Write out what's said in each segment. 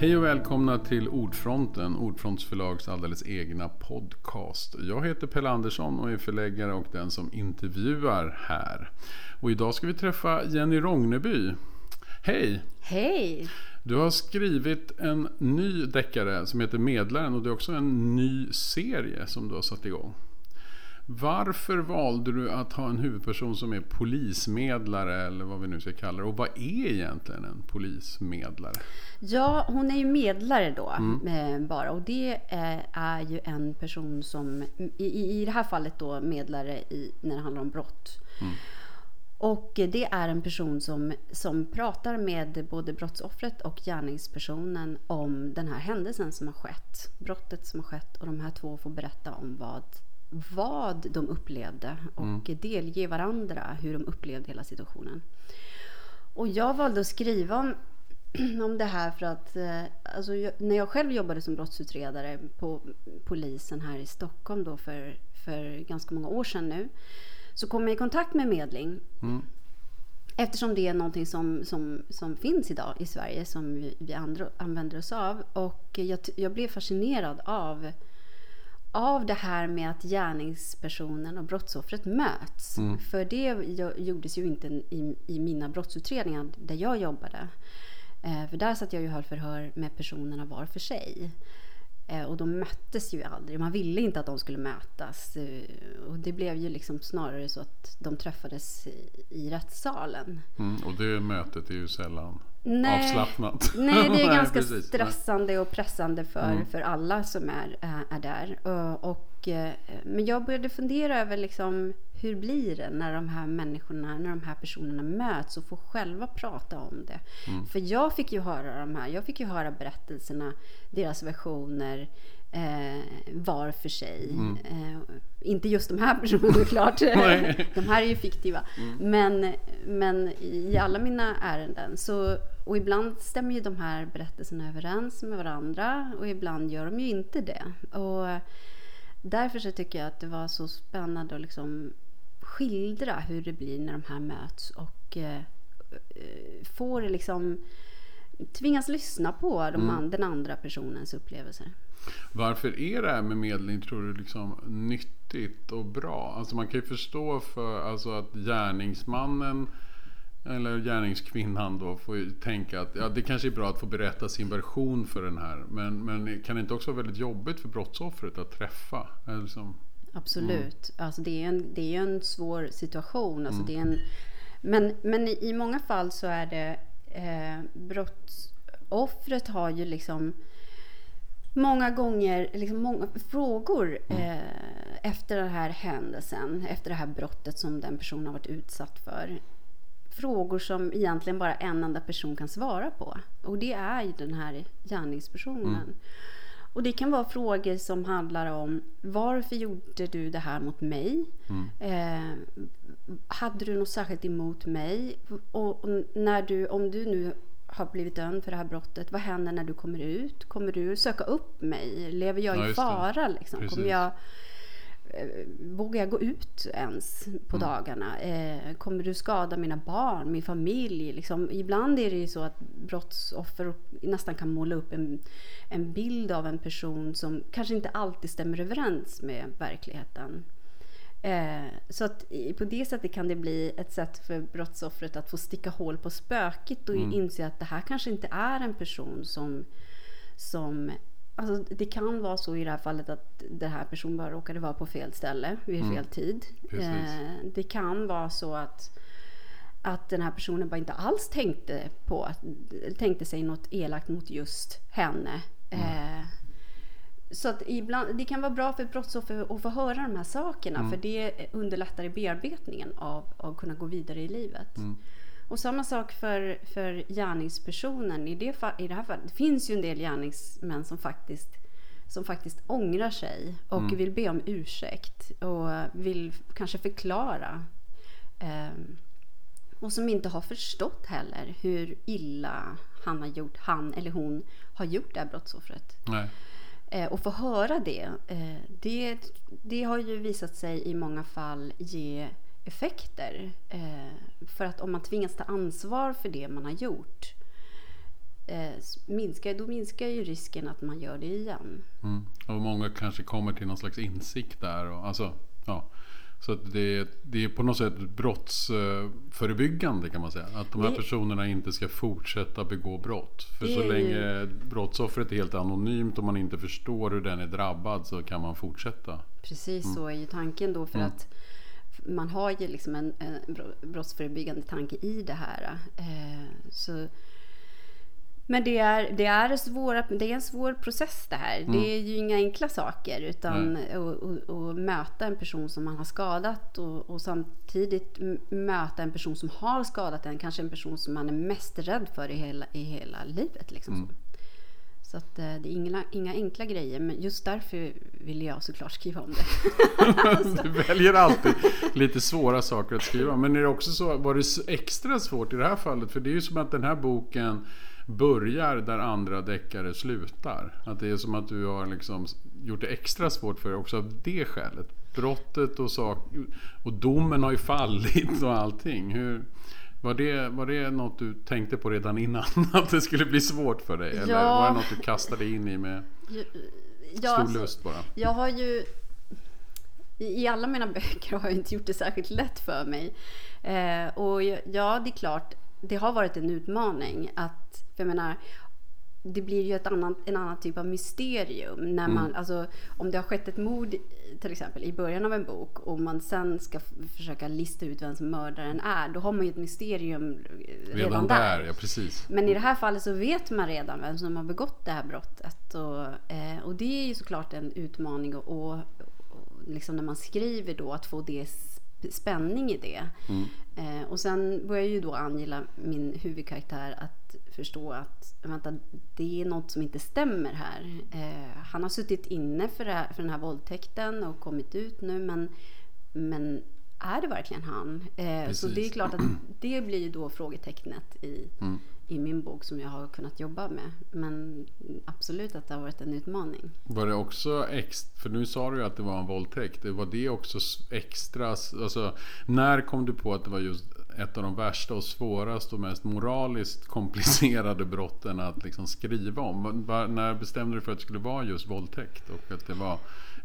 Hej och välkomna till Ordfronten, Ordfronts förlags alldeles egna podcast. Jag heter Pelle Andersson och är förläggare och den som intervjuar här. Och idag ska vi träffa Jenny Rogneby. Hej! Hej! Du har skrivit en ny deckare som heter Medlaren och det är också en ny serie som du har satt igång. Varför valde du att ha en huvudperson som är polismedlare eller vad vi nu ska kalla det? Och vad är egentligen en polismedlare? Ja, hon är ju medlare då mm. bara och det är ju en person som i, i det här fallet då medlare i, när det handlar om brott. Mm. Och det är en person som, som pratar med både brottsoffret och gärningspersonen om den här händelsen som har skett. Brottet som har skett och de här två får berätta om vad vad de upplevde och mm. delge varandra hur de upplevde hela situationen. Och jag valde att skriva om, om det här för att eh, alltså, när jag själv jobbade som brottsutredare på polisen här i Stockholm då för, för ganska många år sedan nu så kom jag i kontakt med medling. Mm. Eftersom det är någonting som, som, som finns idag i Sverige som vi, vi andra använder oss av. Och jag, jag blev fascinerad av av det här med att gärningspersonen och brottsoffret möts. Mm. För det gjordes ju inte i, i mina brottsutredningar där jag jobbade. Eh, för där satt jag ju och höll förhör med personerna var för sig. Eh, och de möttes ju aldrig. Man ville inte att de skulle mötas. Eh, och det blev ju liksom snarare så att de träffades i, rättssalen. Mm, och det mötet är ju sällan nej, avslappnat. Nej, det är ganska precis, stressande och pressande för, mm. för alla som är, är där. Och, och, men jag började fundera över liksom, hur blir det när de här människorna, när de här personerna möts och får själva prata om det? Mm. För jag fick ju höra de här, jag fick ju höra berättelserna, deras versioner eh, var för sig. Mm. Eh, inte just de här personerna såklart, de här är ju fiktiva. Mm. Men, men i alla mina ärenden så, och ibland stämmer ju de här berättelserna överens med varandra och ibland gör de ju inte det. Och därför så tycker jag att det var så spännande att liksom skildra hur det blir när de här möts och eh, får liksom tvingas lyssna på de, mm. den andra personens upplevelser. Varför är det här med medling, tror du, liksom nyttigt och bra? Alltså man kan ju förstå för alltså att gärningsmannen eller gärningskvinnan då får ju tänka att ja, det kanske är bra att få berätta sin version för den här. Men, men kan det inte också vara väldigt jobbigt för brottsoffret att träffa? Liksom, Absolut. Mm. Alltså det är en, det är en svår situation. Alltså mm. det är en, men, men i många fall så är det eh, brottsoffret har ju liksom många gånger liksom många frågor mm. eh, efter den här händelsen, efter det här brottet som den personen har varit utsatt för. Frågor som egentligen bara en enda person kan svara på. Och det är ju den här gärningspersonen. Mm. Och det kan vara frågor som handlar om varför gjorde du det här mot mig? Mm. Eh, hade du något särskilt emot mig? Och, och, när du, om du nu har blivit dömd för det här brottet, vad händer när du kommer ut? Kommer du söka upp mig? Lever jag ja, i fara? Liksom? Kommer jag, vågar jag gå ut ens på mm. dagarna? Eh, kommer du skada mina barn, min familj? Liksom, ibland är det ju så att brottsoffer nästan kan måla upp en, en bild av en person som kanske inte alltid stämmer överens med verkligheten. Eh, så att på det sättet kan det bli ett sätt för brottsoffret att få sticka hål på spöket och mm. inse att det här kanske inte är en person som, som Alltså, det kan vara så i det här fallet att den här personen bara råkade vara på fel ställe vid mm. fel tid. Eh, det kan vara så att, att den här personen bara inte alls tänkte på tänkte sig något elakt mot just henne. Mm. Eh, så att ibland, det kan vara bra för ett brottsoffer att få höra de här sakerna mm. för det underlättar i bearbetningen av att kunna gå vidare i livet. Och samma sak för, för gärningspersonen. I det, I det här fallet det finns ju en del gärningsmän som faktiskt, som faktiskt ångrar sig och mm. vill be om ursäkt och vill kanske förklara. Um, och som inte har förstått heller hur illa han, har gjort, han eller hon har gjort det här brottsoffret. Nej. Eh, och få höra det, eh, det, det har ju visat sig i många fall ge effekter. Eh, för att om man tvingas ta ansvar för det man har gjort eh, minskar, då minskar ju risken att man gör det igen. Mm. Och många kanske kommer till någon slags insikt där. Och, alltså, ja. Så det, det är på något sätt brottsförebyggande kan man säga. Att de här Det- personerna inte ska fortsätta begå brott. För så länge brottsoffret är helt anonymt och man inte förstår hur den är drabbad så kan man fortsätta. Precis så är ju tanken då för att man har ju liksom en, en bro- brottsförebyggande tanke i det här. Eh, så, men det är, det, är svåra, det är en svår process det här. Det är ju inga enkla saker. Utan att att möta en person som man har skadat och, och samtidigt möta en person som har skadat en. Kanske en person som man är mest rädd för i hela, i hela livet. Liksom. Så att, eh, det är inga, inga enkla grejer. Men just därför ville jag såklart skriva om det. Du väljer alltid lite svåra saker att skriva. Men är det också så, var det extra svårt i det här fallet? För det är ju som att den här boken börjar där andra deckare slutar. Att det är som att du har liksom gjort det extra svårt för dig också av det skälet. Brottet och, sak, och domen har ju fallit och allting. Hur, var, det, var det något du tänkte på redan innan? Att det skulle bli svårt för dig? Eller Ja. var det något du kastade in i med Ja, stor alltså, lust bara? Jag har ju... I alla mina böcker har jag inte gjort det särskilt lätt för mig. Eh, och jag- ja, det är klart, det har varit en utmaning. Att, för jag menar, det blir ju ett annat, en annan typ av mysterium. När man, alltså, om det har skett ett mord till exempel i början av en bok och man sen ska försöka lista ut vem som mördaren är. Då har man ju ett mysterium redan, Redan där, ja precis. men i det här fallet så vet man redan vem som har begått det här brottet. Och, eh, och det är ju såklart en utmaning och, och, och liksom när man skriver då att få det spänning i det. Eh, och sen börjar ju då Angela, min huvudkaraktär, att förstå att vänta, det är något som inte stämmer här. Eh, han har suttit inne för, det här, för den här våldtäkten och kommit ut nu men, men är det verkligen han? Eh, så det är klart att det blir ju då frågetecknet i, i min bok som jag har kunnat jobba med. Men absolut att det har varit en utmaning. Var det också extra, för nu sa du ju att det var en våldtäkt. Var det också extra, alltså när kom du på att det var just ett av de värsta och svåraste och mest moraliskt komplicerade brotten att liksom skriva om? Var, När bestämde du för att det skulle vara just våldtäkt och att det var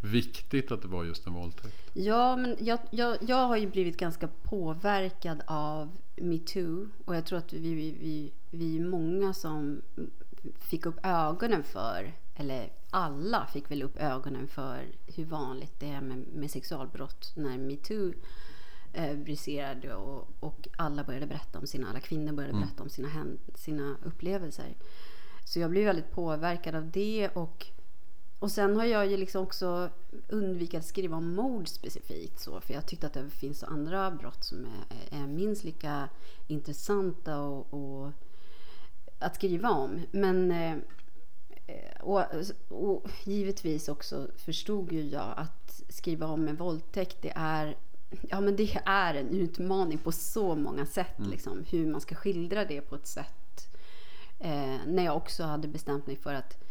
viktigt att det var just en våldtäkt? Ja, men jag, jag, jag har ju blivit ganska påverkad av metoo. Och jag tror att vi, vi, vi, vi är många som fick upp ögonen för, eller alla fick väl upp ögonen för hur vanligt det är med, med sexualbrott när metoo eh, briserade och, och alla började berätta om sina, alla kvinnor började berätta om sina, sina upplevelser. Så jag blev väldigt påverkad av det och och sen har jag ju liksom också undvikit att skriva om mord specifikt. Så, för jag tyckte att det finns andra brott som är, är minst lika intressanta och, och att skriva om. Men eh, och, och givetvis också förstod ju jag att skriva om en våldtäkt det är Ja men det är en utmaning på så många sätt. Liksom, hur man ska skildra det på ett sätt. Eh, när jag också hade bestämt mig för att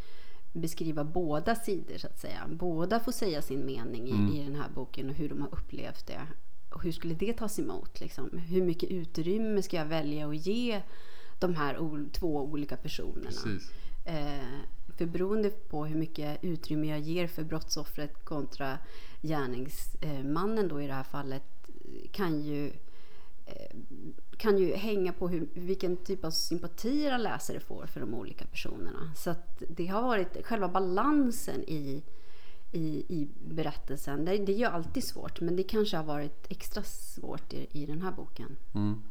beskriva båda sidor så att säga. Båda får säga sin mening i, i den här boken och hur de har upplevt det. Och hur skulle det tas emot? Liksom? Hur mycket utrymme ska jag välja att ge de här två olika personerna? Eh, för beroende på hur mycket utrymme jag ger för brottsoffret kontra gärningsmannen då i det här fallet kan ju, Eh, kan ju hänga på hur, vilken typ av sympatier en läsare får för de olika personerna. Så att det har varit själva balansen i, i, i berättelsen. Det, det är ju alltid svårt men det kanske har varit extra svårt i, i den här boken. Mm.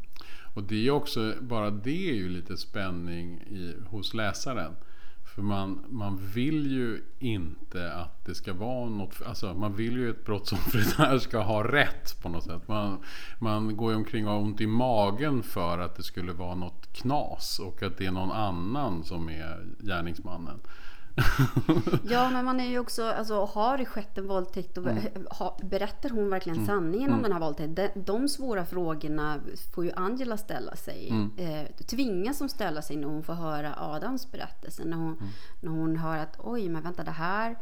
Och det är också, bara det är ju lite spänning i, hos läsaren. För man, man vill ju inte att det ska vara något, alltså man vill ju att brottsoffret här ska ha rätt på något sätt. Man, man går ju omkring och har ont i magen för att det skulle vara något knas och att det är någon annan som är gärningsmannen. Ja, men man är ju också, alltså har det skett en våldtäkt och ha, berättar hon verkligen sanningen om den här våldtäkten? De, de svåra frågorna får ju Angela ställa sig. Eh, tvingas hon ställa sig när hon får höra Adams berättelse. När hon, när hon hör att oj, men vänta det här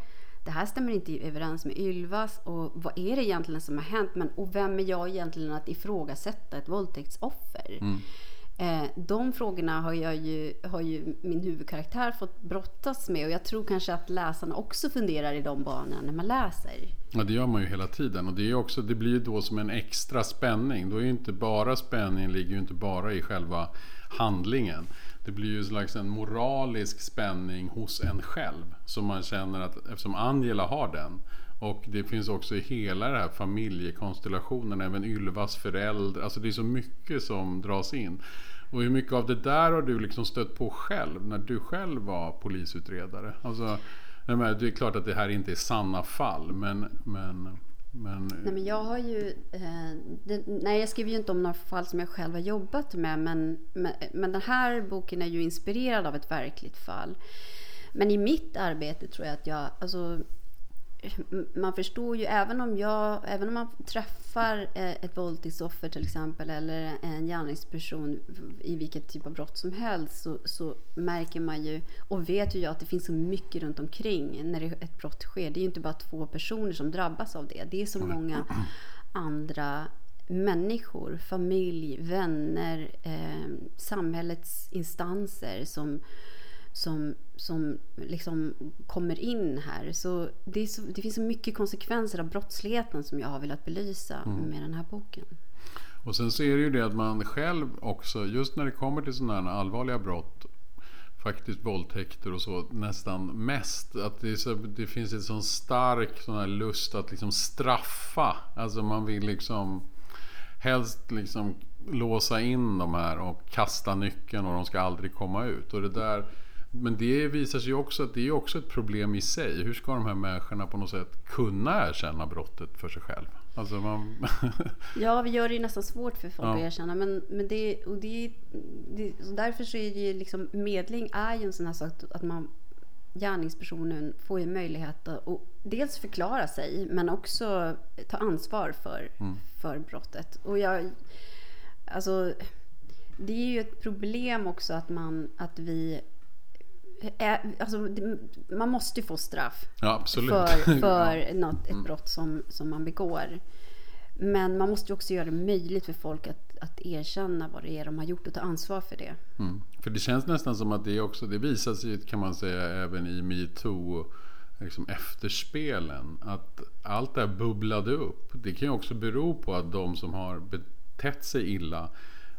det här stämmer inte överens med Ylvas och vad är det egentligen som har hänt? Men, och vem är jag egentligen att ifrågasätta ett våldtäktsoffer? Eh, de frågorna har, jag ju, har ju min huvudkaraktär fått brottas med och jag tror kanske att läsarna också funderar i de banorna när man läser. Ja, det gör man ju hela tiden. Och det, är också, det blir ju då som en extra spänning. Då är ju inte bara spänningen ligger ju inte bara i själva handlingen. Det blir ju en slags en moralisk spänning hos en själv. Som man känner att eftersom Angela har den. Och det finns också i hela den här familjekonstellationen, även Ylvas föräldrar. Alltså det är så mycket som dras in. Och hur mycket av det där har du liksom stött på själv när du själv var polisutredare? Alltså, det är klart att det här inte är sanna fall, men, men men... Nej, men jag har ju... Eh, det, nej, jag skriver ju inte om några fall som jag själv har jobbat med. Men, men, men den här boken är ju inspirerad av ett verkligt fall. Men i mitt arbete tror jag att jag... Alltså, man förstår ju, även om, jag, även om man träffar eh, ett våldtäktsoffer till exempel eller en gärningsperson i vilket typ av brott som helst så, så, märker man ju och vet ju att det finns så mycket runt omkring när ett brott sker. Det är ju inte bara två personer som drabbas av det. Det är så många andra människor, familj, vänner, eh, samhällets instanser som som, som liksom kommer in här. Så det, så det, finns så mycket konsekvenser av brottsligheten som jag har velat belysa mm. med den här boken. Och sen så är det ju det att man själv också, just när det kommer till sådana här allvarliga brott, faktiskt våldtäkter och så nästan mest. Att det, så, det finns en sån stark sån här lust att liksom straffa. Alltså man vill liksom helst liksom låsa in de här och kasta nyckeln och de ska aldrig komma ut. Och det där men det visar sig också att det är också ett problem i sig. Hur ska de här människorna på något sätt kunna erkänna brottet för sig själv? Alltså man... ja, vi gör det ju nästan svårt för folk ja. att erkänna. Men, men det, och det, det, och därför så är det ju liksom, medling är ju en sån här sak att man gärningspersonen får ju möjlighet att dels förklara sig men också ta ansvar för, mm. för brottet. Och jag, alltså, det är ju ett problem också att, man, att vi är, alltså, man måste ju få straff ja, för, för ja. något, ett mm. brott som, som man begår. Men man måste ju också göra det möjligt för folk att, att erkänna vad det är de har gjort och ta ansvar för det. Mm. För det känns nästan som att det också, det visar sig kan man säga även i metoo liksom efterspelen. Att allt det här bubblade upp. Det kan ju också bero på att de som har betett sig illa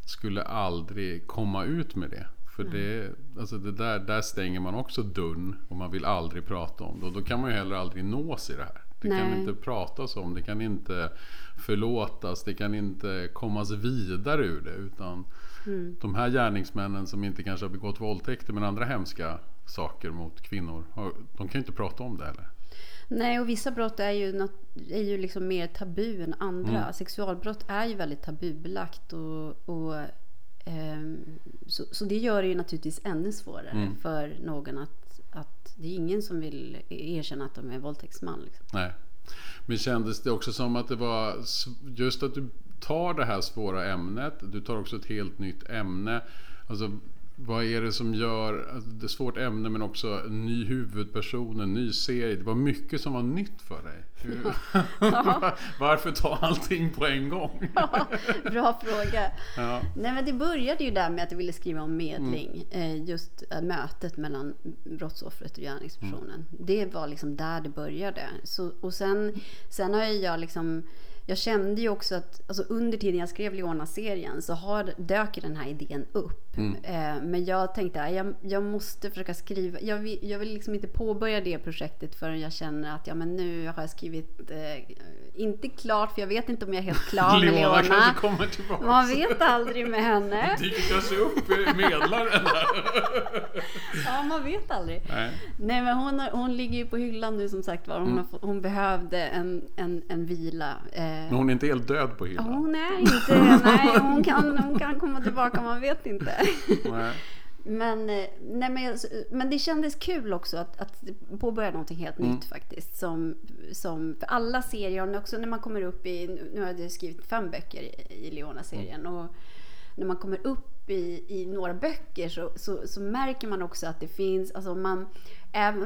skulle aldrig komma ut med det. För det, alltså det där, där stänger man också dörren och man vill aldrig prata om det. Och då kan man ju heller aldrig nås i det här. Det Nej. kan inte pratas om, det kan inte förlåtas, det kan inte kommas vidare ur det. Utan mm. de här gärningsmännen som inte kanske har begått våldtäkter men andra hemska saker mot kvinnor, de kan ju inte prata om det heller. Nej, och vissa brott är ju, något, är ju liksom mer tabu än andra. Mm. Sexualbrott är ju väldigt tabubelagt och, och så, så, det gör det ju naturligtvis ännu svårare mm. för någon att, att det är ingen som vill erkänna att de är våldtäktsman. Liksom. Nej. Men kändes det också som att det var just att du tar det här svåra ämnet. Du tar också ett helt nytt ämne. Alltså, vad är det som gör, alltså det är svårt ämne men också en ny huvudperson, en ny serie. Det var mycket som var nytt för dig. Ja. Varför ta allting på en gång? Ja, bra fråga. Ja. Nej, men det började ju där med att jag ville skriva om medling. Mm. Just eh, mötet mellan brottsoffret och gärningspersonen. Mm. Det var liksom där det började. Så, och sen, sen har jag liksom jag kände ju också att alltså under tiden jag skrev Leona-serien så har, dök den här idén upp. Mm. Eh, men jag tänkte att jag, jag måste försöka skriva. Jag vill, jag vill liksom inte påbörja det projektet förrän jag känner att ja, men nu har jag skrivit, eh, inte klart för jag vet inte om jag är helt klar med Leona. kanske kommer tillbaka. Man vet aldrig med henne. Dyker kanske upp medlaren Ja, man vet aldrig. Nej, Nej men hon, hon ligger ju på hyllan nu som sagt var. Hon, mm. hon behövde en, en, en vila. Eh, men hon är inte helt död på hyllan? Hon är inte Nej, hon kan, hon kan komma tillbaka, man vet inte. Nej. Men, eh, nej, men, men det kändes kul också att, att påbörja någonting helt mm. nytt faktiskt. Som, som för alla serier, också när man kommer upp i, nu har jag skrivit fem böcker i, i Leona-serien. Mm. Och när man kommer upp i, i några böcker så, så, så, märker man också att det finns, alltså man,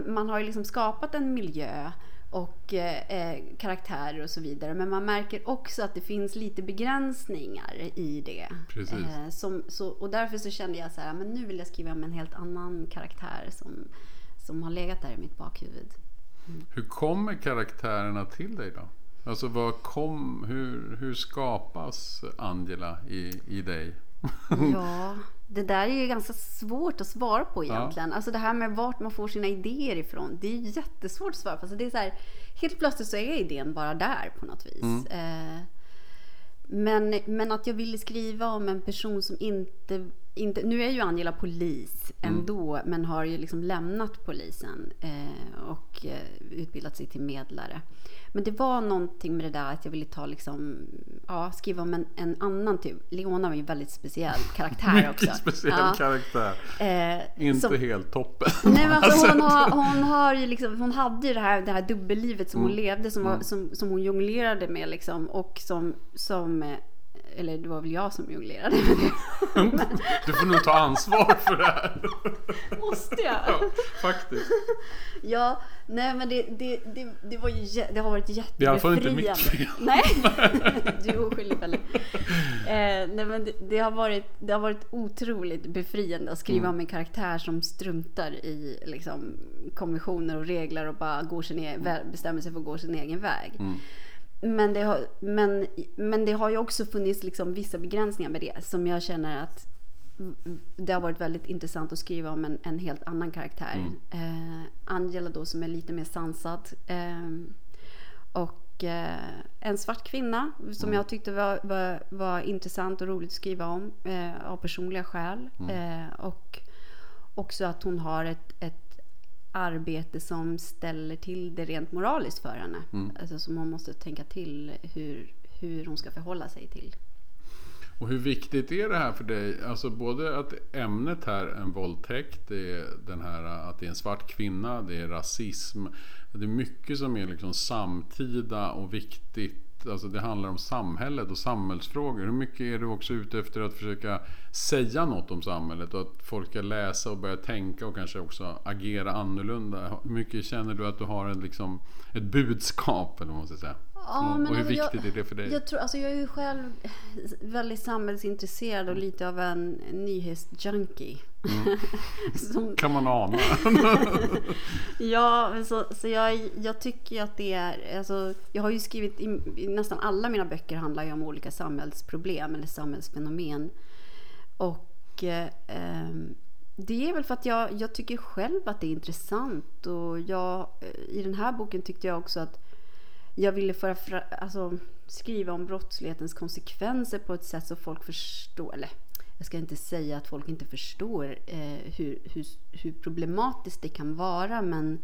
man har ju liksom skapat en miljö och eh, karaktärer och så vidare. Men man märker också att det finns lite begränsningar i det. Eh, som, så, och därför så kände jag så här, men nu vill jag skriva om en helt annan karaktär som, som har legat där i mitt bakhuvud. Hur kommer karaktärerna till dig då? Alltså vad kom, hur, hur skapas Angela i, i dig? Ja, det där är ju ganska svårt att svara på egentligen. Ja. Alltså det här med vart man får sina idéer ifrån. Det är jättesvårt att svara på. Alltså det är så här, helt plötsligt så är idén bara där på något vis. Mm. Eh, men, men att jag ville skriva om en person som inte inte, nu är ju Angela polis mm. ändå, mm. men har ju liksom lämnat polisen eh, och eh, utbildat sig till medlare. Men det var någonting med det där att jag ville ta liksom, ja, skriva om en, en annan typ. Leona var ju en väldigt speciell karaktär Mycket också. speciell ja. karaktär. Eh, Inte som, helt toppen. Nej, men alltså, hon, har, hon, har ju liksom, hon hade ju det här, det här dubbellivet som mm. hon levde, som, mm. var, som, som hon jonglerade med liksom, och som, som eh, eller det var väl jag som jonglerade med det. Du får nog ta ansvar för det här. Måste jag? Ja, faktiskt. Ja, nej men det, det, det, det var ju, det har varit jättebefriande. Det är i alla fall inte mitt fel. Nej, du är oskyldig Pelle. Eh, nej men det, det, har varit, det har varit otroligt befriande att skriva mm. om en karaktär som struntar i liksom, konventioner och regler och bara går sin e bestämmer sig för att gå sin egen väg. Mm. Men det, har, men, men det har ju också funnits liksom vissa begränsningar med det som jag känner att det har varit väldigt intressant att skriva om en, en helt annan karaktär. Mm. Eh, Angela då som är lite mer sansad. Eh, och eh, en svart kvinna som mm. jag tyckte var, var, var, intressant och roligt att skriva om eh, av personliga skäl. Mm. Eh, och också att hon har ett, ett arbete som ställer till det rent moraliskt för henne. Mm. Alltså som hon måste tänka till hur, hur hon ska förhålla sig till. Och hur viktigt är det här för dig? Alltså både att ämnet här är en våldtäkt, det är den här att det är en svart kvinna, det är rasism. Det är mycket som är liksom samtida och viktigt alltså det handlar om samhället och samhällsfrågor. Hur mycket är du också ute efter att försöka säga något om samhället och att folk ska läsa och börja tänka och kanske också agera annorlunda? Hur mycket känner du att du har en, liksom, ett budskap, eller vad man ska säga? Ja, och hur alltså viktigt jag, är det för dig? Jag, tror, alltså jag är ju själv väldigt samhällsintresserad och lite av en nyhetsjunkie. Mm. Som... kan man ana. ja, så, så jag, jag tycker att det är... Alltså, jag har ju skrivit... I, i nästan alla mina böcker handlar ju om olika samhällsproblem eller samhällsfenomen. Och eh, det är väl för att jag, jag tycker själv att det är intressant. Och jag, I den här boken tyckte jag också att jag ville föra fra, alltså, skriva om brottslighetens konsekvenser på ett sätt så folk förstår. Eller jag ska inte säga att folk inte förstår eh, hur, hur, hur, problematiskt det kan vara. Men,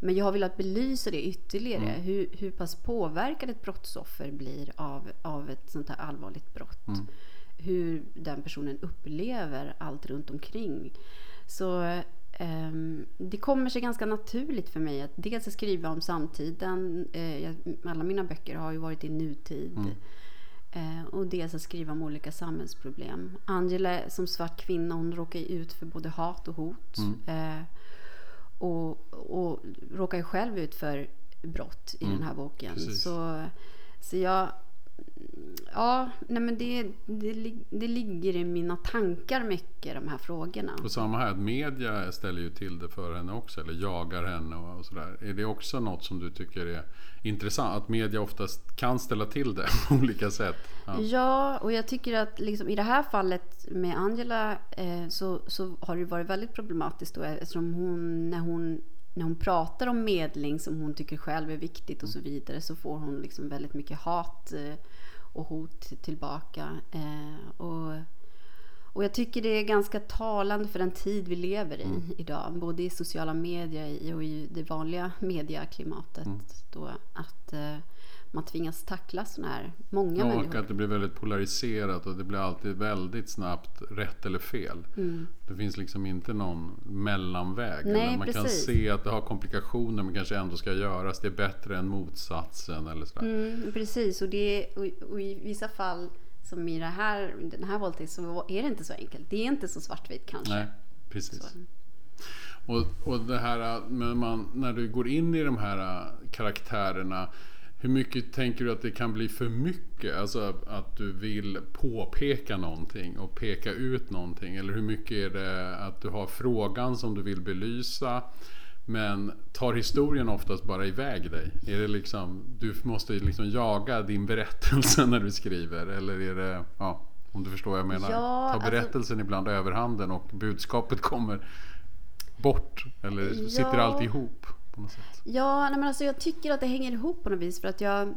men jag har velat belysa det ytterligare. Mm. Hur, hur pass påverkad ett brottsoffer blir av, av ett sånt här allvarligt brott. Mm. Hur den personen upplever allt runt omkring. Så det kommer sig ganska naturligt för mig att dels skriva om samtiden. Jag, alla mina böcker har ju varit i nutid. Mm. Uh, och dels att skriva om olika samhällsproblem. Angela som svart kvinna hon råkar ju ut för både hat och hot. Mm. Uh, och, och råkar ju själv ut för brott i mm. den här boken. Så, så jag Ja, nej men det, det, det ligger i mina tankar mycket, de här frågorna. Och samma här, att media ställer ju till det för henne också, eller jagar henne och, och sådär. Är det också något som du tycker är intressant? Att media oftast kan ställa till det på olika sätt? Ja, ja och jag tycker att liksom, i det här fallet med Angela eh, så, så har det varit väldigt problematiskt då, eftersom hon, när hon när hon pratar om medling som hon tycker själv är viktigt och så vidare så får hon liksom väldigt mycket hat eh, och hot tillbaka. Eh, och, och jag tycker det är ganska talande för den tid vi lever i mm. idag. Både i sociala medier och i det vanliga medieklimatet. Mm. Då, att eh, man tvingas tackla sådana här många ja, människor. Och att det blir väldigt polariserat och det blir alltid väldigt snabbt rätt eller fel. Mm. Det finns liksom inte någon mellanväg. Nej, man precis. kan se att det har komplikationer men kanske ändå ska göras. Det är bättre än motsatsen eller sådär. Mm, precis, och, det, och, och, i vissa fall som i det här, den här våldtäkten så är det inte så enkelt. Det är inte så svartvitt kanske. Nej, precis. Så. Och, och det här med man, när du går in i de här karaktärerna. Hur mycket tänker du att det kan bli för mycket? Alltså att du vill påpeka någonting och peka ut någonting. Eller hur mycket är det att du har frågan som du vill belysa? Men tar historien oftast bara iväg dig? Är det liksom, du måste liksom jaga din berättelse när du skriver? Eller är det, ja, om du förstår vad jag menar? Ja, tar alltså- berättelsen ibland överhanden och budskapet kommer bort? Eller sitter Ja. allt ihop på något sätt? Ja, nej men alltså jag tycker att det hänger ihop på något vis för att jag...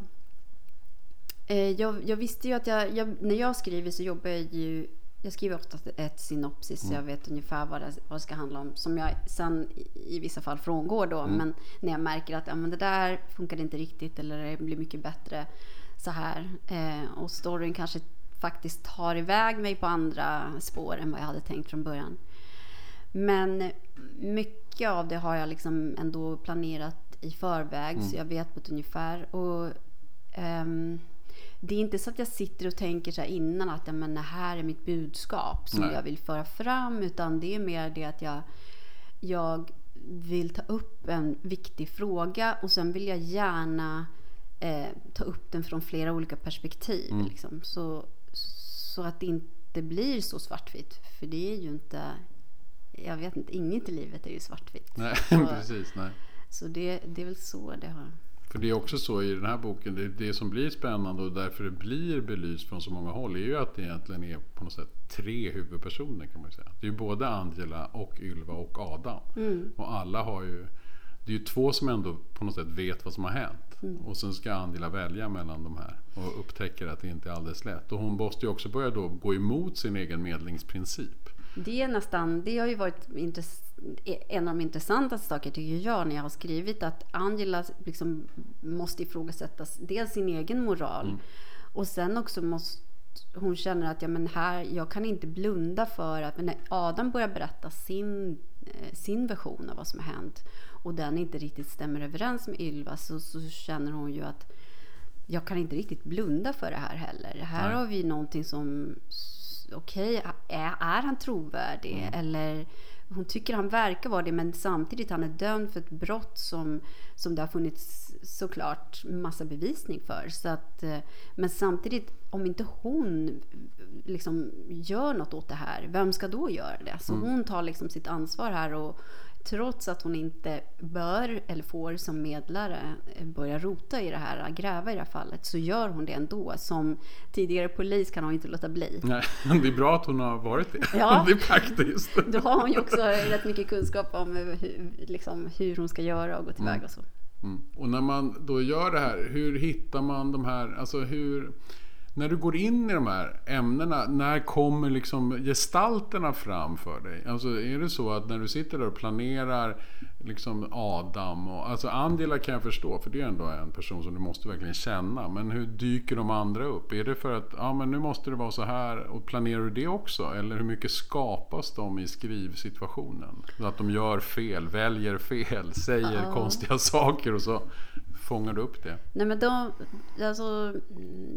Eh, jag, jag visste ju att jag, jag... När jag skriver så jobbar jag ju... Jag skriver ofta ett synopsis så jag vet ungefär vad det, vad det ska handla om. Som jag sen i, vissa fall frångår då. Men när jag märker att ja, men det där funkar inte riktigt eller det blir mycket bättre så här. Eh, och storyn kanske faktiskt tar iväg mig på andra spår än vad jag hade tänkt från början. Men mycket av det har jag liksom ändå planerat i förväg så jag vet på ett ungefär. Och, ehm, det är inte så att jag sitter och tänker så innan att ja, men det här är mitt budskap som Nej. jag vill föra fram. Utan det är mer det att jag, jag vill ta upp en viktig fråga och sen vill jag gärna eh, ta upp den från flera olika perspektiv. Liksom. Så, så att det inte blir så svartvitt. För det är ju inte... Jag vet inte, inget i livet är ju svartvitt. Nej, Så- precis. Nej. Så det, det är väl så det har... För det är också så i den här boken, det, det som blir spännande och därför det blir belyst från så många håll är ju att det egentligen är på något sätt tre huvudpersoner kan man säga. Det är ju både Angela och Ylva och Adam. Och alla har ju, det är ju två som ändå på något sätt vet vad som har hänt. Och sen ska Angela välja mellan de här och upptäcker att det inte är alldeles lätt. Och hon måste ju också börja då gå emot sin egen medlingsprincip. Det är nästan, det har ju varit intress- en av de intressantaste saker tycker jag när jag har skrivit att Angela liksom måste ifrågasätta dels sin egen moral och sen också måste hon känner att ja, men här, jag kan inte blunda för att när Adam börjar berätta sin, eh, sin version av vad som har hänt och den inte riktigt stämmer överens med Ylva så, så känner hon ju att jag kan inte riktigt blunda för det här heller. Här Nej. har vi någonting som, okej, är, är han trovärdig? Eller hon tycker han verkar vara det, men samtidigt han är dömd för ett brott som, som det har funnits såklart massa bevisning för. Så att, eh, men samtidigt, om inte hon liksom gör något åt det här, vem ska då göra det? Så hon tar liksom sitt ansvar här och trots att hon inte bör eller får som medlare eh, börja rota i det här, gräva i det här fallet, så gör hon det ändå. Som tidigare polis kan hon inte låta bli. Nej, det är bra att hon har varit det. Ja. Det är praktiskt. Då har hon ju också rätt mycket kunskap om hur, liksom, hur hon ska göra och gå tillväga och så. Mm. Och när man då gör det här, hur hittar man de här, alltså hur... När du går in i de här ämnena, när kommer liksom gestalterna fram för dig? Alltså är det så att när du sitter där och planerar liksom Adam och alltså Angela kan jag förstå för det är ändå en person som du måste verkligen känna. Men hur dyker de andra upp? Är det för att ja, men nu måste det vara så här och planerar du det också? Eller hur mycket skapas de i skrivsituationen? Så att de gör fel, väljer fel, säger Ja. konstiga saker och så fångar du upp det. Nej men de, alltså,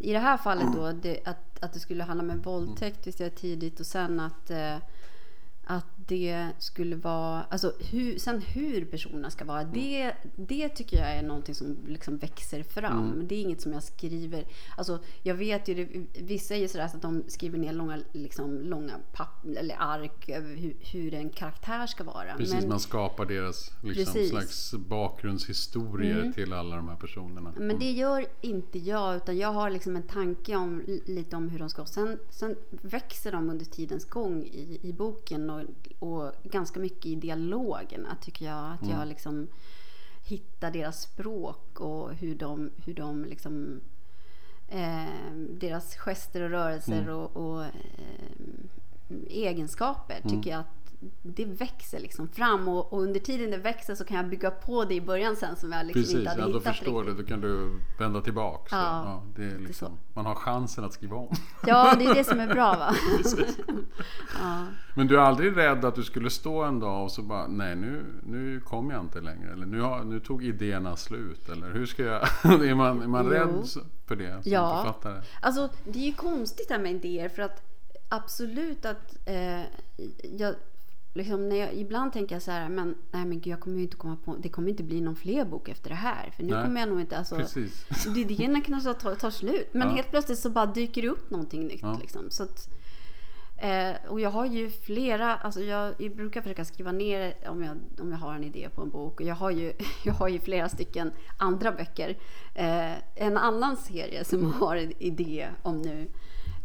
I det här fallet då, det, att, att det skulle handla om en våldtäkt visste jag tidigt och sen att, eh, att det skulle vara, alltså hur, sen hur personerna ska vara, det, det tycker jag är någonting som liksom växer fram. Det är inget som jag skriver, alltså jag vet ju, det, vissa är ju sådär så att de skriver ner långa, liksom, långa papp, eller ark över hur, hur en karaktär ska vara. Precis, Men- man skapar deras liksom, slags bakgrundshistorier Mm. till alla de här personerna. Men det gör inte jag, utan jag har liksom en tanke om lite om hur de ska. Sen, sen växer de under tidens gång i, i boken och, och ganska mycket i dialogerna tycker jag. Att jag liksom hittar deras språk och hur de, hur de liksom eh, deras gester och rörelser och, och eh, egenskaper tycker jag att det växer liksom fram och, och under tiden det växer så kan jag bygga på det i början sen som jag liksom Precis, inte hade ja, då hittat förstår riktigt. du. Då kan du vända tillbaka. Ja, ja, det är liksom, så. man har chansen att skriva om. Ja, det är det som är bra va? Ja. Men du är aldrig rädd att du skulle stå en dag och så bara, nej nu, nu kommer jag inte längre. Eller nu, har, nu tog idéerna slut. Eller hur ska jag... är man, är man Jo. rädd för det Ja. författare? Alltså, det är ju konstigt det här med idéer för att absolut att eh, jag, liksom när jag, ibland tänker jag så här, men nej men gud, jag kommer ju inte komma på, det kommer inte bli någon fler bok efter det här. För nu Nej, kommer jag nog inte, alltså, Precis. idéerna kanske tar, tar slut. Men Ja. helt plötsligt så bara dyker det upp någonting nytt. Ja. Liksom. Så att, eh, och jag har ju flera, alltså jag, jag brukar försöka skriva ner om jag, om jag har en idé på en bok. Och jag har ju, jag har ju flera stycken andra böcker. Eh, en annan serie som har en idé om nu.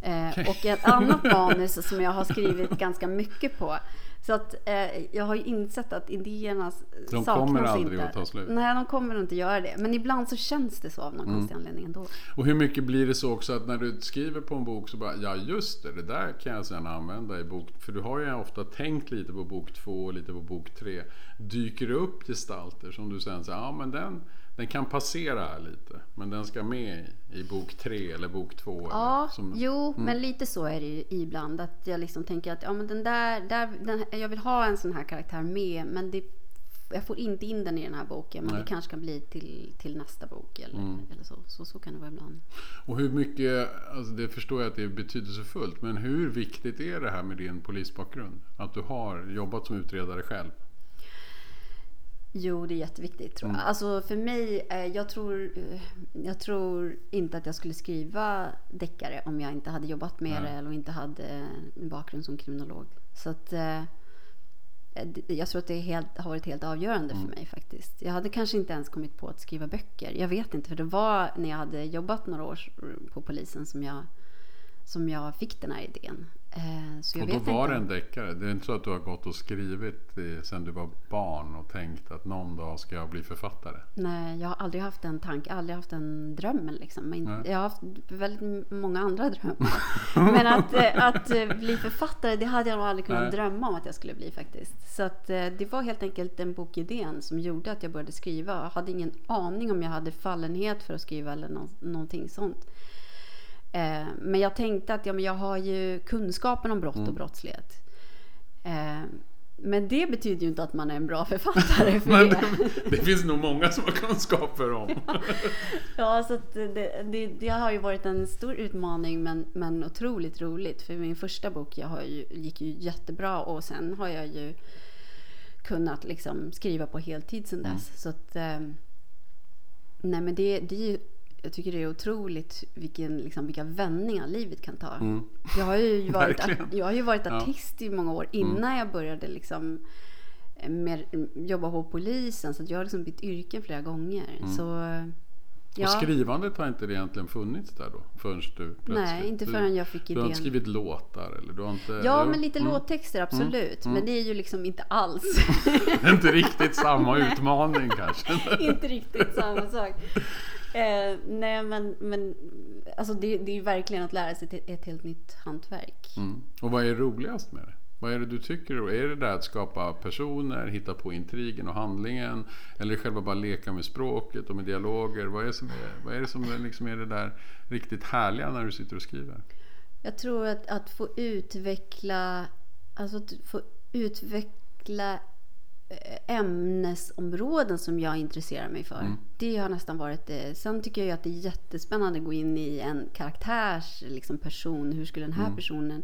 Eh. Och ett annat manus som jag har skrivit ganska mycket på. Så att eh, jag har ju insett att idéerna De saknas kommer aldrig inte. att ta slut. Nej, de kommer inte göra det. Men ibland så känns det så av någon Mm. konstig anledning ändå. Och hur mycket blir det så också att när du skriver på en bok så bara, ja just det, det där kan jag sen använda i bok, för du har ju ofta tänkt lite på bok två och lite på bok tre. Dyker det upp gestalter som du sen säger, ja men den, den kan passera här lite, men den ska med i, i bok tre eller bok två. Ja, eller, som, jo, men lite så är det ju ibland. Att jag liksom tänker att ja, men den där, där, den, jag vill ha en sån här karaktär med, men det, jag får inte in den i den här boken. Men Nej. det kanske kan bli till, till nästa bok eller, eller så. så. Så kan det vara ibland. Och hur mycket, alltså det förstår jag att det är betydelsefullt, men hur viktigt är det här med din polisbakgrund? Att du har jobbat som utredare själv? Jo, det är jätteviktigt tror jag. Alltså för mig, eh, jag tror, eh, jag tror inte att jag skulle skriva deckare om jag inte hade jobbat med Nej. det eller inte hade en bakgrund som kriminolog. Så att eh, jag tror att det helt, har varit helt avgörande för mig faktiskt. Jag hade kanske inte ens kommit på att skriva böcker. Jag vet inte, för det var när jag hade jobbat några år på polisen som jag, som jag fick den här idén. Eh, Och då var inte. det en deckare. Det är inte så att du har gått och skrivit sen du var barn och tänkt att någon dag ska jag bli författare. Nej, jag har aldrig haft en tanke, aldrig haft den drömmen. Liksom. Jag har haft väldigt många andra drömmar. Men att, eh, att eh, bli författare, det hade jag nog aldrig kunnat Nej. drömma om att jag skulle bli faktiskt. Så att, det var helt enkelt den bokidén som gjorde att jag började skriva. Jag hade ingen aning om jag hade fallenhet för att skriva eller nå- någonting sånt. Eh, Men jag tänkte att ja, men jag har ju kunskapen om brott Mm. och brottslighet. Eh, Men det betyder ju inte att man är en bra författare för det. det, finns nog många som har kunskaper om. Ja, så det, det, det har ju varit en stor utmaning men, men otroligt roligt. För min första bok jag har ju, gick ju jättebra och sen har jag ju kunnat liksom skriva på heltid sen dess. Så att, eh, nej men det, det är ju, jag tycker det är otroligt vilken, liksom, vilka vändningar livet kan ta. Jag har ju varit, jag har ju varit Ja. artist i många år innan jag började liksom eh, mer, jobba på polisen. Så jag har liksom bytt yrken flera gånger. Så, eh, Och skrivandet har inte det egentligen funnits där då? Förrän du plötsligt... Nej, inte förrän jag fick Du har idén. inte skrivit låtar eller du har inte... Ja, men lite mm. låttexter absolut. Men det är ju liksom inte alls. Inte riktigt samma utmaning kanske. inte riktigt samma sak. Eh, nej, men, men alltså det, det är ju verkligen att lära sig ett, ett helt nytt hantverk. Mm. Och vad är roligast med det? Vad är det du tycker? är det där att skapa personer, hitta på intrigen och handlingen? Eller själva bara leka med språket och med dialoger? Vad är, som är, vad är det som är, liksom är det där riktigt härliga när du sitter och skriver? Jag tror att, att få utveckla, alltså att få utveckla ämnesområden som jag intresserar mig för. Det har nästan varit det. Sen tycker jag ju att det är jättespännande att gå in i en karaktärs liksom, person. Hur skulle den här personen...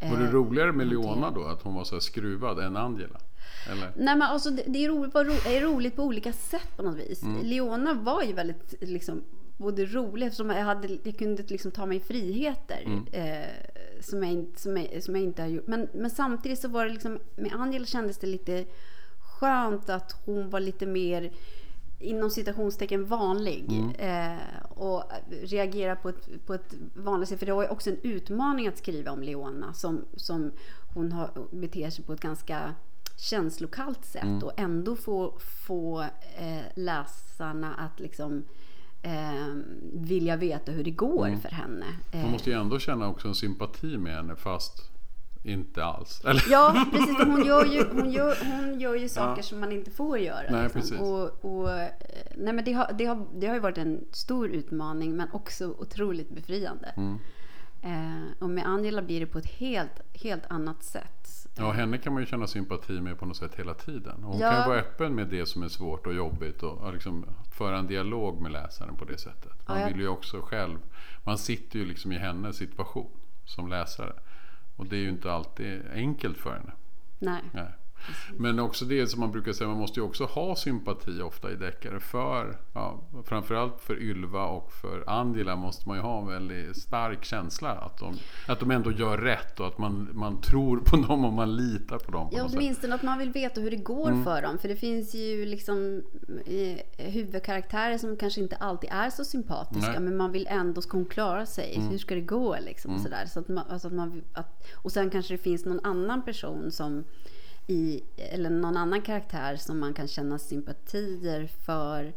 Var det eh, roligare med Leona då? Att hon var så här skruvad än Angela? Eller? Nej men alltså det, det är, roligt, var ro, är roligt på olika sätt på något vis. Mm. Leona var ju väldigt liksom både rolig eftersom jag, hade, jag kunde liksom ta mig friheter. Mm. Eh, som, jag, inte- som, jag, som jag inte har gjort. Men, men samtidigt så var det liksom, med Angela kändes det lite skönt att hon var lite mer inom citationstecken vanlig. Eh, och reagera på ett, på ett vanligt sätt. För det var ju också en utmaning att skriva om Leona. Som, som hon har, beter sig på ett ganska känslokallt sätt. Och ändå få, få eh, läsarna att liksom eh, vilja veta hur det går för henne. Eh, Man måste ju ändå känna också en sympati med henne fast inte alls. Eller? Ja, precis. Hon gör ju, hon gör, hon gör ju saker som man inte får göra. Nej, liksom. precis. Och, och, eh, nej, men det, har, det, har, det har ju varit en stor utmaning men också otroligt befriande. Mm. Eh, och med Angela blir det på ett helt, helt annat sätt. Ja, henne kan man ju känna sympati med på något sätt hela tiden. Och hon Ja. kan ju vara öppen med det som är svårt och jobbigt och och liksom föra en dialog med läsaren på det sättet. Man Ja, jag- vill ju också själv, man sitter ju liksom i hennes situation som läsare. Och det är ju inte alltid enkelt för henne. Nej. Nej. Men också det som man brukar säga, man måste ju också ha sympati ofta i deckare för, ja, framförallt för Ylva och för Angela måste man ju ha en väldigt stark känsla att de, att de ändå gör rätt och att man, man tror på dem och man litar på dem. På ja, åtminstone att man vill veta hur det går mm. för dem. För det finns ju liksom huvudkaraktärer som kanske inte alltid är så sympatiska Nej. men man vill ändå, ska hon klara sig? Mm. Hur ska det gå liksom? Mm. Och, sådär. Så att man, alltså att man, att, och sen kanske det finns någon annan person som i, eller någon annan karaktär som man kan känna sympatier för.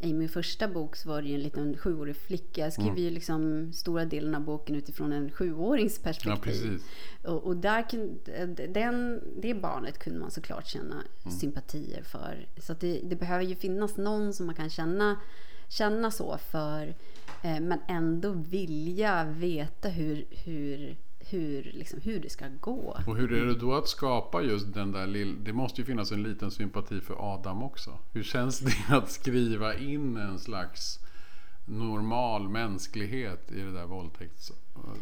I min första bok så var det ju en liten sjuårig flicka. Jag skriver mm. ju liksom stora delen av boken utifrån en sjuårings perspektiv. Ja, och, och, där den, det barnet kunde man såklart känna mm. sympatier för. Så det, det, behöver ju finnas någon som man kan känna, känna så för. Eh, men ändå vilja veta hur, hur hur, liksom, hur det ska gå. Och hur är det då att skapa just den där lilla... Det måste ju finnas en liten sympati för Adam också. Hur känns det att skriva in en slags normal mänsklighet i det där våldtäkts,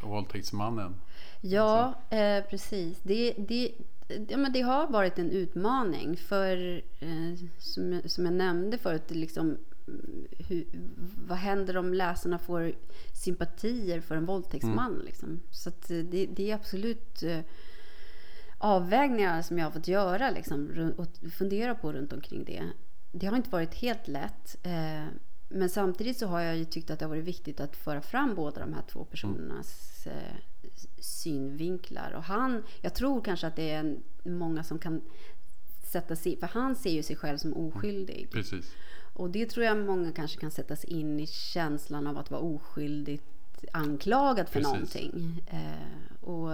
våldtäktsmannen? Ja, eh, precis. Det, det, ja, men det har varit en utmaning. För eh, som, som jag nämnde förut, liksom, hur, vad händer om läsarna får sympatier för en våldtäktsman? Mm. Liksom? Så det, det, är absolut eh, avvägningar som jag har fått göra liksom, och fundera på runt omkring det. Det har inte varit helt lätt. Eh, men samtidigt så har jag ju tyckt att det har varit viktigt att föra fram båda de här två personernas eh, synvinklar. Och han, jag tror kanske att det är många som kan sätta sig för han ser ju sig själv som oskyldig. Precis. Och det tror jag många kanske kan sätta sig in i känslan av att vara oskyldigt anklagad för Precis. någonting. Eh, och,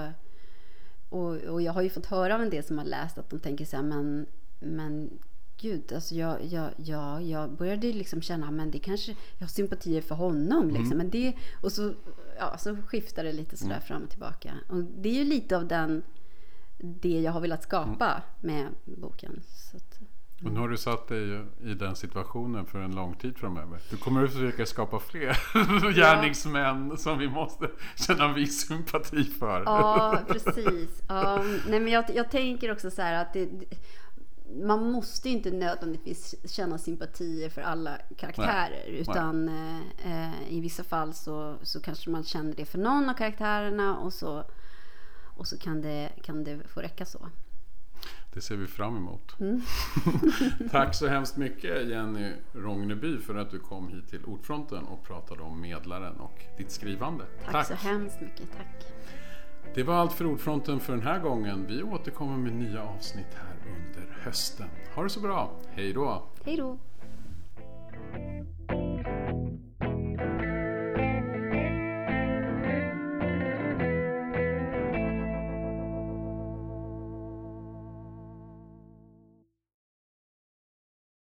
och, och, jag har ju fått höra av en del som har läst att de tänker så här, men, men gud, alltså jag, jag, jag, jag började liksom känna, men det kanske, jag har sympatier för honom liksom. Mm. Men det, och så, ja, så skiftar det lite sådär mm. fram och tillbaka. Och det är ju lite av den, det jag har velat skapa mm. med boken. Att, och nu har du satt dig i den situationen för en lång tid framöver. Du kommer att försöka skapa fler gärningsmän som vi måste känna en viss sympati för. Ja, precis. Um, nej, men jag, jag, tänker också så här att det, man måste inte nödvändigtvis känna sympatier för alla karaktärer. Nej. Utan eh, i vissa fall så, så kanske man känner det för någon av karaktärerna och så, och så kan, det, kan det få räcka så. Det ser vi fram emot. Mm. Tack så hemskt mycket Jenny Rogneby för att du kom hit till Ordfronten och pratade om Medlaren och ditt skrivande. Tack, tack. så hemskt mycket. Tack. Det var allt för Ordfronten för den här gången. Vi återkommer med nya avsnitt här under hösten. Ha det så bra. Hej då. Hej då.